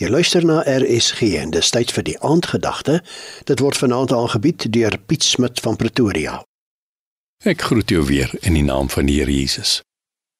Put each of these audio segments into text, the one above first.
Jy luister na RSG en dis tyd vir die aandgedagte. Dit word vanaand aangebied deur Piet Smit van Pretoria. Ek groet jou weer in die naam van die Here Jesus.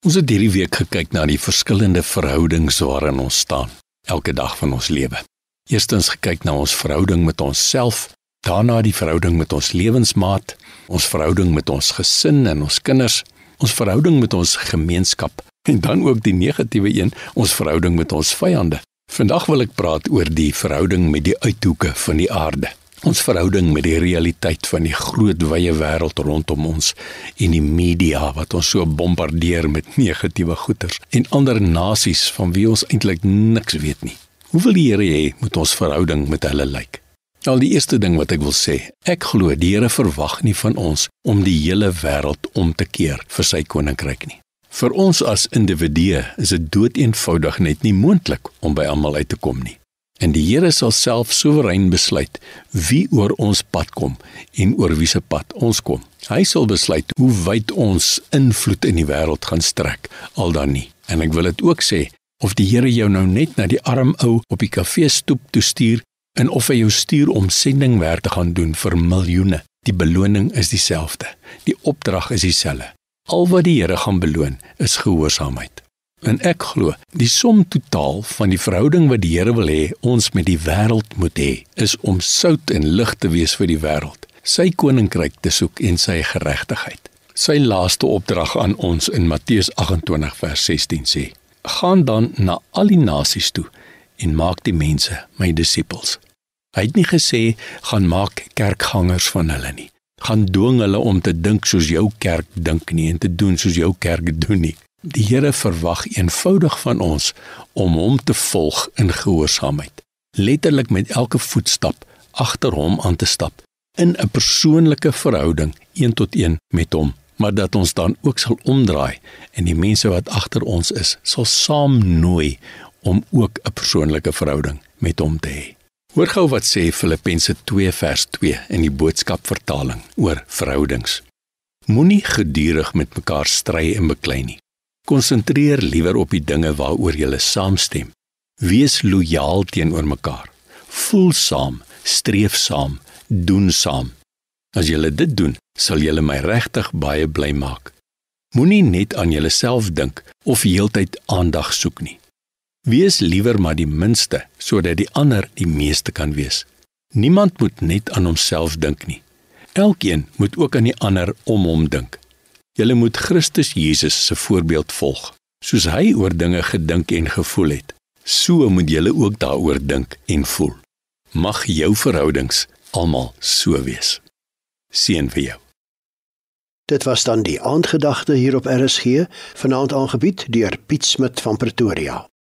Ons het hierdie week gekyk na die verskillende verhoudings waarin ons staan elke dag van ons lewe. Eerstens gekyk na ons verhouding met onsself, daarna die verhouding met ons lewensmaat, ons verhouding met ons gesin en ons kinders, ons verhouding met ons gemeenskap en dan ook die negatiewe een, ons verhouding met ons vyande. Vandag wil ek praat oor die verhouding met die uithoeke van die aarde. Ons verhouding met die realiteit van die groot wye wêreld rondom ons en die media wat ons so bombardeer met negatiewe goeters en ander nasies van wie ons eintlik niks weet nie. Hoe wil die Here hê moet ons verhouding met hulle lyk? Al die eerste ding wat ek wil sê, ek glo die Here verwag nie van ons om die hele wêreld om te keer vir sy koninkryk nie. Vir ons as individue is dit doeteenvoudig net nie moontlik om by almal uit te kom nie. En die Here sal self soewerein besluit wie oor ons pad kom en oor wie se pad ons kom. Hy sal besluit hoe wyd ons invloed in die wêreld gaan strek, al dan nie. En ek wil dit ook sê of die Here jou nou net na die arm ou op die kafee stoep toe stuur en of hy jou stuur om sendingwerk te gaan doen vir miljoene. Die beloning is dieselfde. Die opdrag is dieselfde. Al wat die Here gaan beloon, is gehoorsaamheid. En ek glo, die som totaal van die verhouding wat die Here wil hê ons met die wêreld moet hê, is om sout en lig te wees vir die wêreld, sy koninkryk te soek en sy geregtigheid. Sy laaste opdrag aan ons in Matteus 28 vers 16 sê: "Gaan dan na al die nasies toe en maak die mense my disippels." Hy het nie gesê gaan maak kerkgangers van hulle nie gaan dwing hulle om te dink soos jou kerk dink nie en te doen soos jou kerk doen nie. Die Here verwag eenvoudig van ons om hom te volg in gehoorsaamheid. Letterlik met elke voetstap agter hom aan te stap in 'n persoonlike verhouding een tot een met hom, maar dat ons dan ook sal omdraai en die mense wat agter ons is, sal saam nooi om ook 'n persoonlike verhouding met hom te hê. Hoor gou wat sê Filippense 2 vers 2 in die boodskap vertaling oor verhoudings. Moenie gedurig met mekaar stry en beklei nie. Konsentreer liewer op die dinge waaroor julle saamstem. Wees lojaal teenoor mekaar. Voel saam, streef saam, doen saam. As julle dit doen, sal julle my regtig baie bly maak. Moenie net aan jouself dink of heeltyd aandag soek nie. Wees liewer maar die minste sodat die ander die meeste kan wees. Niemand moet net aan homself dink nie. Elkeen moet ook aan die ander om hom dink. Julle moet Christus Jesus se voorbeeld volg. Soos hy oor dinge gedink en gevoel het, so moet julle ook daaroor dink en voel. Mag jou verhoudings almal so wees. Seën vir jou. Dit was dan die aandgedagte hier op RSG, vanaand aangebied deur Piet Smit van Pretoria.